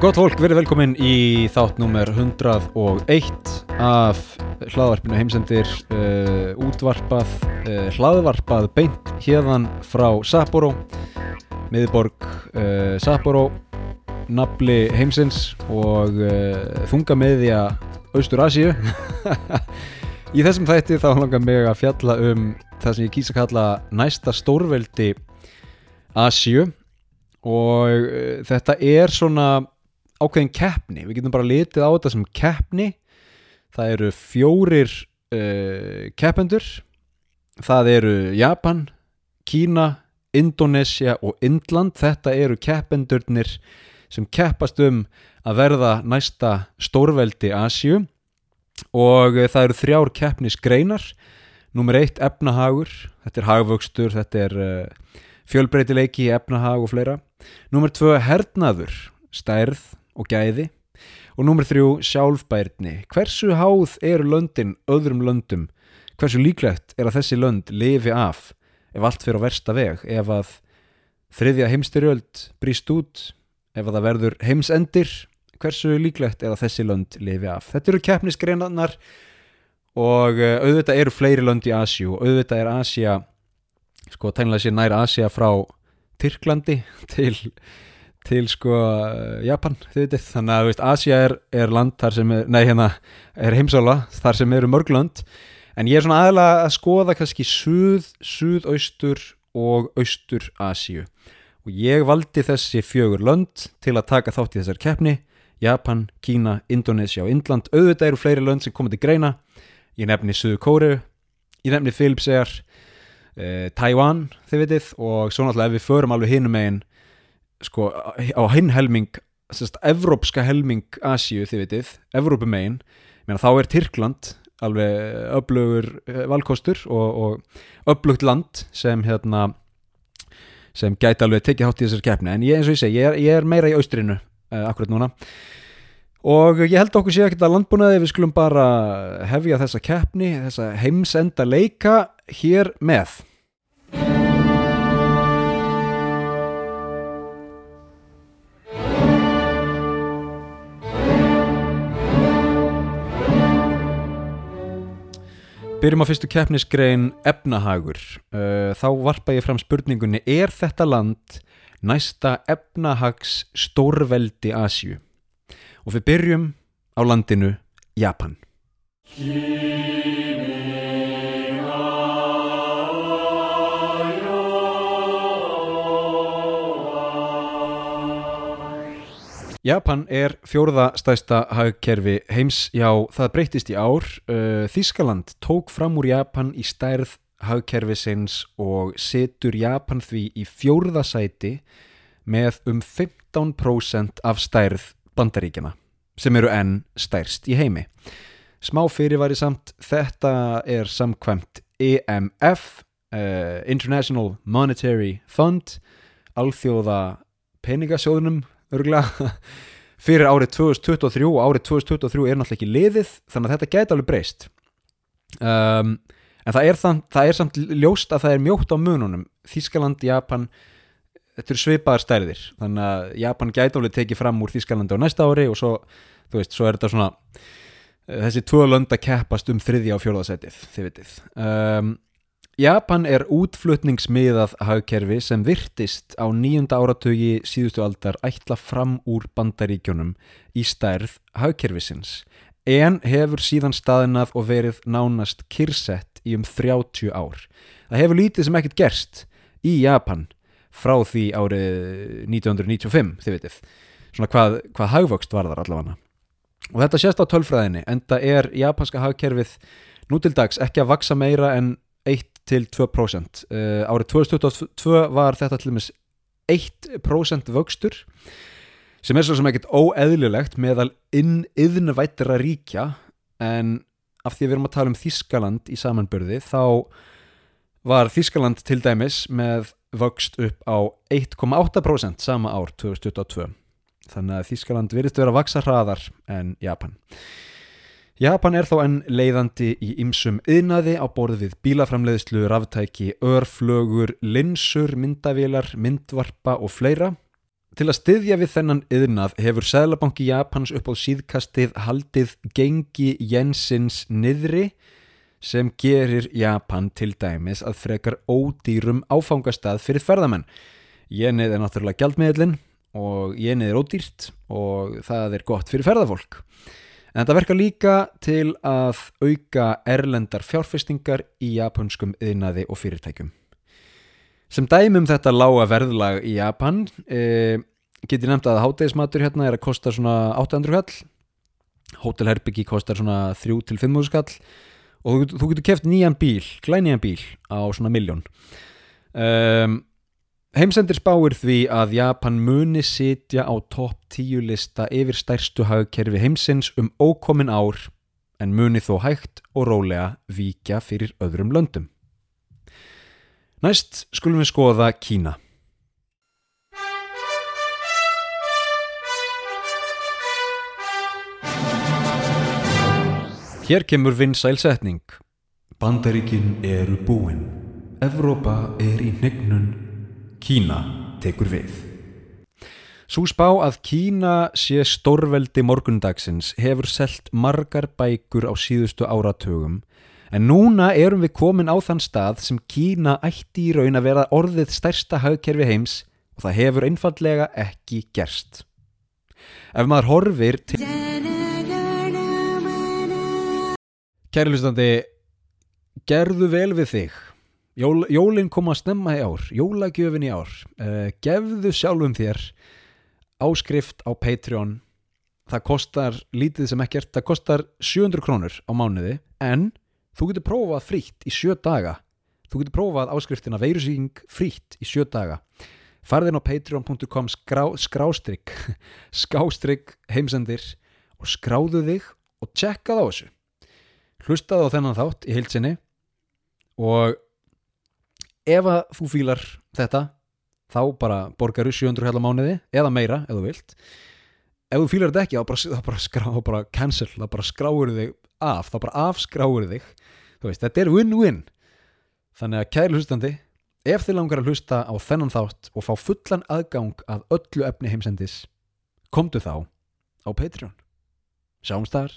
Gott fólk, verið velkomin í þátt nummer 101 af hlaðvarpinu heimsendir uh, útvarpað, uh, hlaðvarpað beint hérðan frá Sapporo, miðborg uh, Sapporo, nafli heimsins og þunga meðja Austur Asíu. í þessum þætti þá langar mig að fjalla um það sem ég kýsa að kalla næsta stórveldi Asíu og þetta er svona ákveðin keppni, við getum bara litið á þetta sem keppni. Það eru fjórir uh, keppendur. Það eru Japan, Kína Indonesia og Indland. Þetta eru keppendurnir sem keppast um að verða næsta stórveldi Asíu. Og uh, það eru þrjár keppnisgreinar. Númer eitt efnahagur, þetta er hagvöxtur, þetta er uh, fjölbreytileiki, efnahag og fleira. Númer tvö hernaður, stærð og gæði. Og númer þrjú sjálfbærni. Hversu háð eru löndin öðrum löndum? Hversu líklegt er að þessi lönd lifi af ef allt fyrir á versta veg? Ef að þriðja heimstyrjöld brýst út? Ef að það verður heimsendir? Hversu líklegt er að þessi lönd lifi af? Þetta eru keppnisgreinarnar og uh, auðvitað eru fleiri lönd í Asjú auðvitað er Asja sko tænilega sé nær Asja frá Tyrklandi til, til sko Japan þið vitið, þannig að veist, Asja er, er land þar sem er, nei hérna er heimsála þar sem eru mörglönd en ég er svona aðalega að skoða kannski suð, suðaustur og austur Asju og ég valdi þessi fjögur lönd til að taka þátt í þessar keppni. Japan, Kína, Indonesia og Indland. Auðvitað eru fleiri lönd sem komið til greina. Ég nefni Suðu Kóru ég nefni Filipsegar uh, Taiwan, þið veitir og svo náttúrulega ef við förum alveg hinum megin sko á hinn helming sérst, evrópska helming Asíu, þið veitir, Evrópumegin þá er Tyrkland alveg öflugur valkostur og, og öflugt land sem hérna sem gæti alveg tekið hátt í þessar keppni. En ég, eins og ég segi, ég er, ég er meira í austrinu uh, akkurat núna. Og ég held okkur sé ekkert að landbúnaði við skulum bara hefja þessa keppni þessa heimsenda leika hér með Byrjum á fyrstu keppnisgrein efnahagur. Uh, þá varpa ég fram spurningunni, er þetta land næsta efnahags stórveldi Asju? Og við byrjum á landinu Japan. Japan er fjórða stæsta hagkerfi heims, já það breytist í ár. Uh, Þískaland tók fram úr Japan í stærð hagkerfi sinns og setur Japan því í fjórða sæti með um 15% af stærð bandaríkjana sem eru enn stærst í heimi. Smá fyrirværi samt, þetta er samkvæmt EMF, uh, International Monetary Fund, alþjóða peningasjóðunum örgulega fyrir árið 2023 og árið 2023 er náttúrulega ekki liðið þannig að þetta gæti alveg breyst. Um, en það er, þann, það er samt ljóst að það er mjótt á mununum. Þískaland, Japan þetta eru svipaðar stærðir. Þannig að Japan gæti alveg tekið fram úr Þískalandi á næsta ári og svo, veist, svo er þetta svona þessi tvö lönd að keppast um þriðja og fjórðasætið, þið vitið. Um, Japan er útflutningsmiðað hagkerfi sem virtist á nýjunda áratögi síðustu aldar ætla fram úr bandaríkjónum í stærð hagkerfisins en hefur síðan staðinað og verið nánast kyrsett í um 30 ár. Það hefur lítið sem ekkert gerst í Japan frá því árið 1995, þið veitir, svona hvað, hvað hagvöxt var þar allavega. Og þetta sést á tölfræðinni, en það er japanska hagkerfið nú til dags ekki að vaksa meira en 1 til 2% uh, árið 2022 var þetta til dæmis 1% vöxtur sem er svo sem ekkert óeðlilegt meðal inniðnvættira ríkja en af því að við erum að tala um Þískaland í samanbörði þá var Þískaland til dæmis með vöxt upp á 1,8% sama ár 2022 þannig að Þískaland virðist vera að vaksa hraðar en Japan Japan er þó enn leiðandi í ymsum yðnaði á borð við bílaframleiðslu, ráftæki, örflögur, linsur, myndavélar, myndvarpa og fleira til að styðja við þennan yðnað hefur Sæðlabanki Japans upp á síðkastið haldið gengi Jensins niðri sem gerir Japan til dæmis að frekar ódýrum áfangastað fyrir ferðamenn. Jenið er náttúrulega gjaldmiðlinn og jenið er ódýrt og það er gott fyrir ferðafólk. En þetta verkar líka til að auka erlendar fjárfestingar í japanskum yðnaði og fyrirtækjum. Sem dæmum þetta lága verðlag í Japan e, get ég nefnt að hátegismatur hérna er að kosta svona 800 kall, hótelherbyggi kostar svona 3-5 kall og þú, þú getur keft nýjan bíl, glænýjan bíl á svona miljón. Um, Heimsendir spáir því að Japan muni sitja á topp 10 lista yfir stærstu hagkerfi heimsins um ókomin ár en muni þó hægt og rólega víkja fyrir öðrum löndum. Næst skulum við skoða Kína. Hér kemur vinsælsetning. Bandaríkin eru búinn. Evrópa er í hnegnun. Kína tekur við. Svo spá að Kína sé stórveldi morgundagsins hefur selt margar bækur á síðustu áratugum En núna erum við komin á þann stað sem Kína ætti í raun að vera orðið stærsta hagkerfi heims og það hefur einfallega ekki gerst. Ef maður horfir til... Kæri hlustandi, gerðu vel við þig. Jól, jólinn kom að snemma í ár, jólagjöfin í ár. Uh, gefðu sjálfum þér áskrift á Patreon. Það kostar lítið sem ekkert, það kostar 700 krónur á mánuði en Þú getur prófað frítt í sjö daga. Þú getur prófað áskriftina veirusíking frítt í sjö daga. Farðin á patreon.com skrá, skrástrygg skástrygg heimsendir og skráðu þig og tjekkað á þessu. Hlustaðu á þennan þátt í heilsinni og ef að þú fílar þetta þá bara borgaru 700 hella mánuði eða meira ef þú vilt. Ef þú fílar þetta ekki þá bara, bara, skrá, bara cancel, þá bara skráur þig af, þá bara afskráur þig. Veist, þetta er win-win. Þannig að kæri hlustandi ef þið langar að hlusta á þennan þátt og fá fullan aðgang að öllu efni heimsendis komdu þá á Patreon. Sjáumst þar